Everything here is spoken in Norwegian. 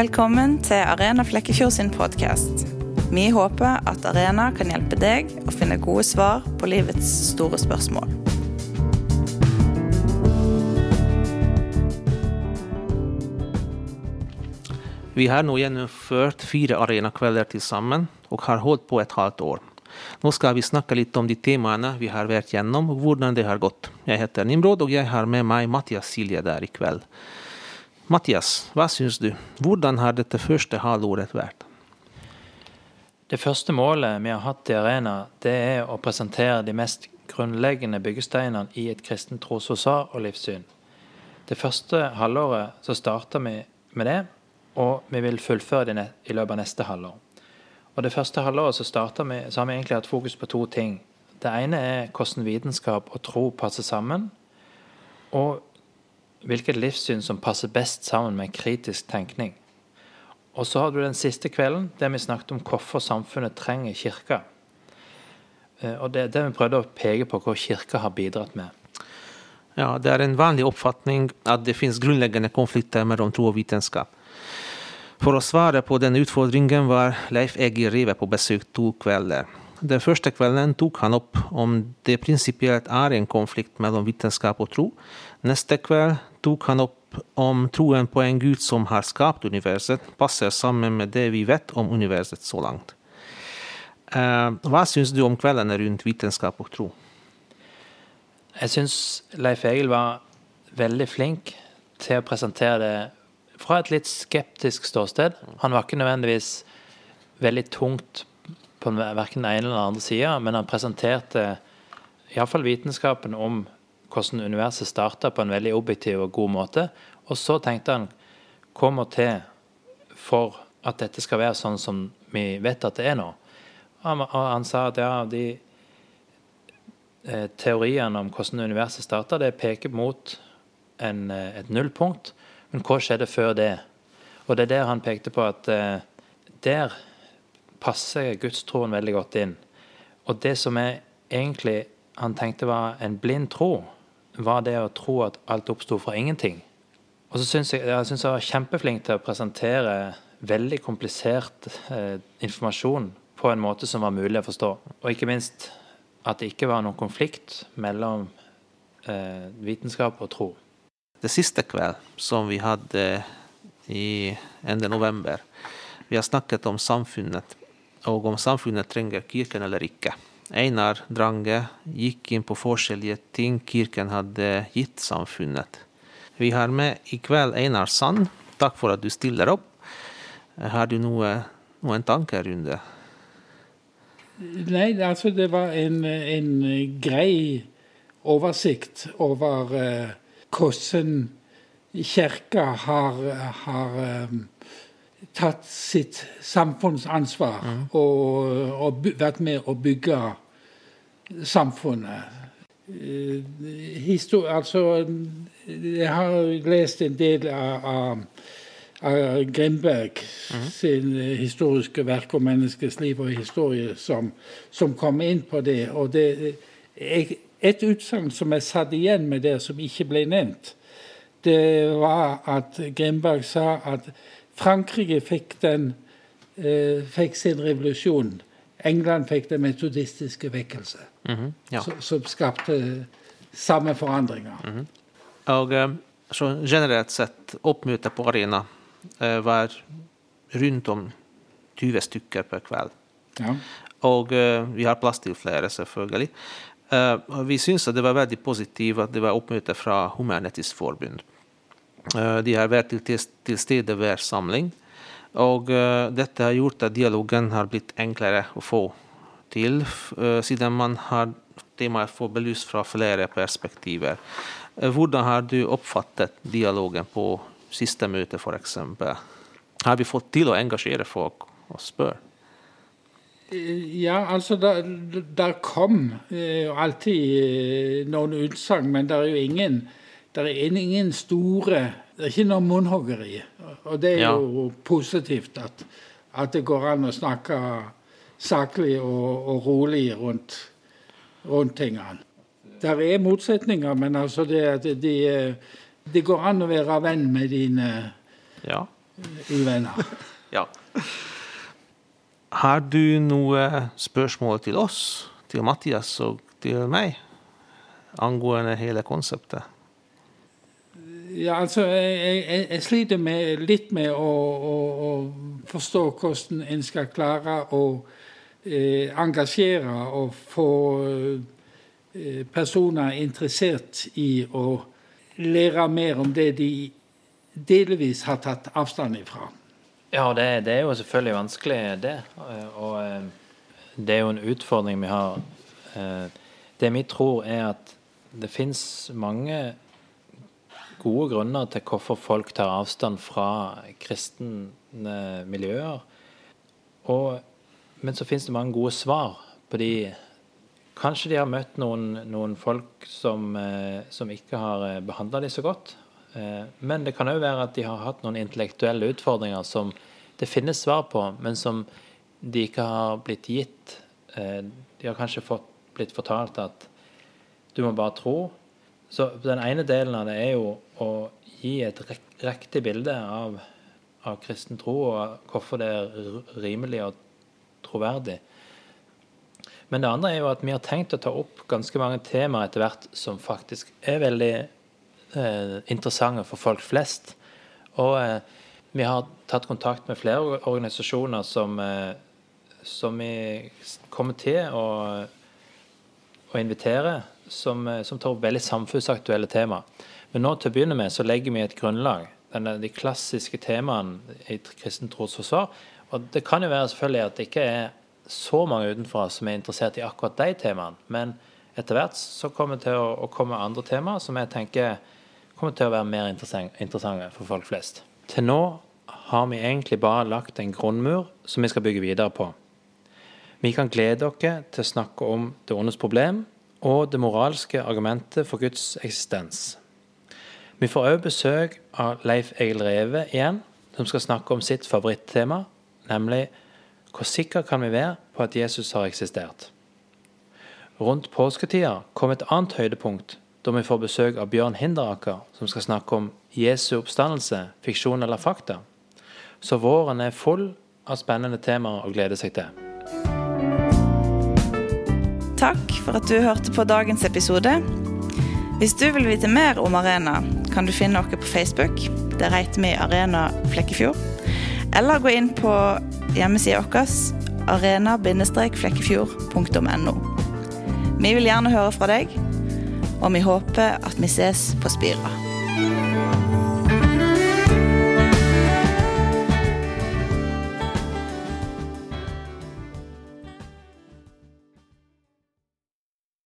Velkommen til Arena Flekkefjord sin podkast. Vi håper at Arena kan hjelpe deg å finne gode svar på livets store spørsmål. Vi har nå gjennomført fire arenakvelder til sammen, og har holdt på et halvt år. Nå skal vi snakke litt om de temaene vi har vært gjennom, og hvordan det har gått. Jeg heter Nimrod, og jeg har med meg Mathias Silje der i kveld. Mathias, hva syns du? Hvordan har dette første halvåret vært? Det første målet vi har hatt i Arena, det er å presentere de mest grunnleggende byggesteinene i et kristent trosforsvar og livssyn. Det første halvåret så starta vi med det, og vi vil fullføre det i løpet av neste halvår. Og Det første halvåret så, vi, så har vi egentlig hatt fokus på to ting. Det ene er hvordan vitenskap og tro passer sammen. Og hvilket livssyn som passer best sammen med kritisk tenkning. Og så har du den siste kvelden der vi snakket om hvorfor samfunnet trenger kirka. Eh, og det, er det vi prøvde å peke på hva kirka har bidratt med. Ja, Det er en vanlig oppfatning at det finnes grunnleggende konflikter mellom tro og vitenskap. For å svare på denne utfordringen var Leif Egil Rive på besøk to kvelder. Den første kvelden tok han opp om det prinsipielt er en konflikt mellom vitenskap og tro. Neste kveld tok han opp om troen på en gud som har skapt universet, passer sammen med det vi vet om universet så langt. Eh, hva syns du om kveldene rundt vitenskap og tro? Jeg syns Leif Egil var veldig flink til å presentere det fra et litt skeptisk ståsted. Han var ikke nødvendigvis veldig tungt på verken den ene eller den andre sida, men han presenterte iallfall vitenskapen om hvordan universet starta på en veldig objektiv og god måte. Og så tenkte han hva må til for at dette skal være sånn som vi vet at det er nå? Og han sa at ja, de eh, teoriene om hvordan universet starta, det peker mot en, eh, et nullpunkt. Men hva skjedde før det? Og det er der han pekte på at eh, der passer gudstroen veldig godt inn. Og det som er egentlig han tenkte var en blind tro, var det å tro at alt oppsto fra ingenting. Og så syns jeg, jeg synes jeg var kjempeflink til å presentere veldig komplisert eh, informasjon på en måte som var mulig å forstå. Og ikke minst at det ikke var noen konflikt mellom eh, vitenskap og tro. Det siste kveld som vi hadde i ende november, vi har snakket om samfunnet, og om samfunnet trenger kirken eller ikke. Einar Drange gikk inn på forskjellige ting kirken hadde gitt samfunnet. Vi har med i kveld Einar Sand. Takk for at du stiller opp. Har du noe, noen tanker rundt det? Nei, altså det var en, en grei oversikt over uh, hvordan kirka har, har um, tatt sitt samfunnsansvar mm. og, og, vært med å bygge samfunnet. Eh, histor altså, jeg har lest en del av, av, av Grimberg mm. sin historiske verk om menneskets liv og historie som, som kom inn på det. Og det et utsagn som er satt igjen med det som ikke ble nevnt, det var at Grimberg sa at Frankrike fikk, den, eh, fikk sin revolusjon. England fikk den metodistiske vekkelse, mm -hmm, ja. som, som, skapte samme forandringer. Mm -hmm. Og eh, så generelt sett, oppmøtet på Arena eh, var rundt om 20 stykker per kveld. Ja. Og vi har plass til flere, selvfølgelig. Vi syns det var veldig positivt at det var oppmøte fra Humanitisk Forbund. Eh, de har vært til stede hver samling. Og uh, dette har gjort at dialogen har blitt enklere å få til, uh, siden man har temaet fått belyst fra flere perspektiver. Hvordan har du oppfattet dialogen på siste møte, f.eks.? Har vi fått til å engasjere folk og spørre? Ja, altså der, kom alltid noen utsagn, men det er jo ingen det er ingen store Det er ikke noe munnhoggeri. Og det er ja. jo positivt at, at, det går an å snakke saklig og, og rolig rundt, rundt tingene. Det er motsetninger, men altså det, at de, de går an å være venn med dine ja. uvenner. ja. Har du noe spørsmål til oss, til Mathias og til meg, angående hele konseptet? Ja, altså, jeg, jeg, jeg sliter med, litt med å, å, å, forstå hvordan en skal klare å eh, engasjere og få eh, personer interessert i å lære mer om det de delvis har tatt avstand ifra. Ja, det, det, er jo selvfølgelig vanskelig, det. Og eh, det er jo en utfordring vi har. Eh, det vi tror, er at det fins mange gode grunner til hvorfor folk tar avstand fra kristne miljøer. Og, men så fins det mange gode svar på de Kanskje de har møtt noen, noen folk som, eh, som, ikke har behandla dem så godt. Eh, men det kan òg være at de har hatt noen intellektuelle utfordringer som det finnes svar på, men som de ikke har blitt gitt. Eh, de har kanskje fått, blitt fortalt at du må bare tro. Så den ene delen av det er jo å gi et riktig bilde av, av kristen tro, og hvorfor det er rimelig og troverdig. Men det andre er jo at vi har tenkt å ta opp ganske mange temaer etter hvert som faktisk er veldig eh, interessante for folk flest. Og eh, vi har tatt kontakt med flere organisasjoner som, eh, som vi kommer til å, å invitere, som, eh, som, tar opp veldig samfunnsaktuelle tema. Men nå til å begynne med så legger vi et grunnlag. Denne, de klassiske temaene i kristent trosforsvar. Og det kan jo være selvfølgelig at det ikke er så mange utenfra som er interessert i akkurat de temaene. Men etter hvert så kommer det til å, å komme andre temaer som jeg tenker kommer til å være mer interessante for folk flest. Til nå har vi egentlig bare lagt en grunnmur som vi skal bygge videre på. Vi kan glede dere til å snakke om det ondes problem og det moralske argumentet for Guds eksistens. Vi får òg besøk av Leif Egil Reve igjen, som skal snakke om sitt favorittema, nemlig hvor sikre kan vi være på at Jesus har eksistert? Rundt påsketida kom et annet høydepunkt da vi får besøk av Bjørn Hinderaker, som skal snakke om Jesu oppstandelse, fiksjon eller fakta. Så våren er full av spennende temaer å glede seg til. Takk for at du hørte på dagens episode. Hvis du vil vite mer om Arena, kan du finne oss på Facebook. Der heter vi Arena Flekkefjord. Eller gå inn på hjemmesida vår arena-flekkefjord.no. Vi vil gjerne høre fra deg og vi håper at vi ses på Spira.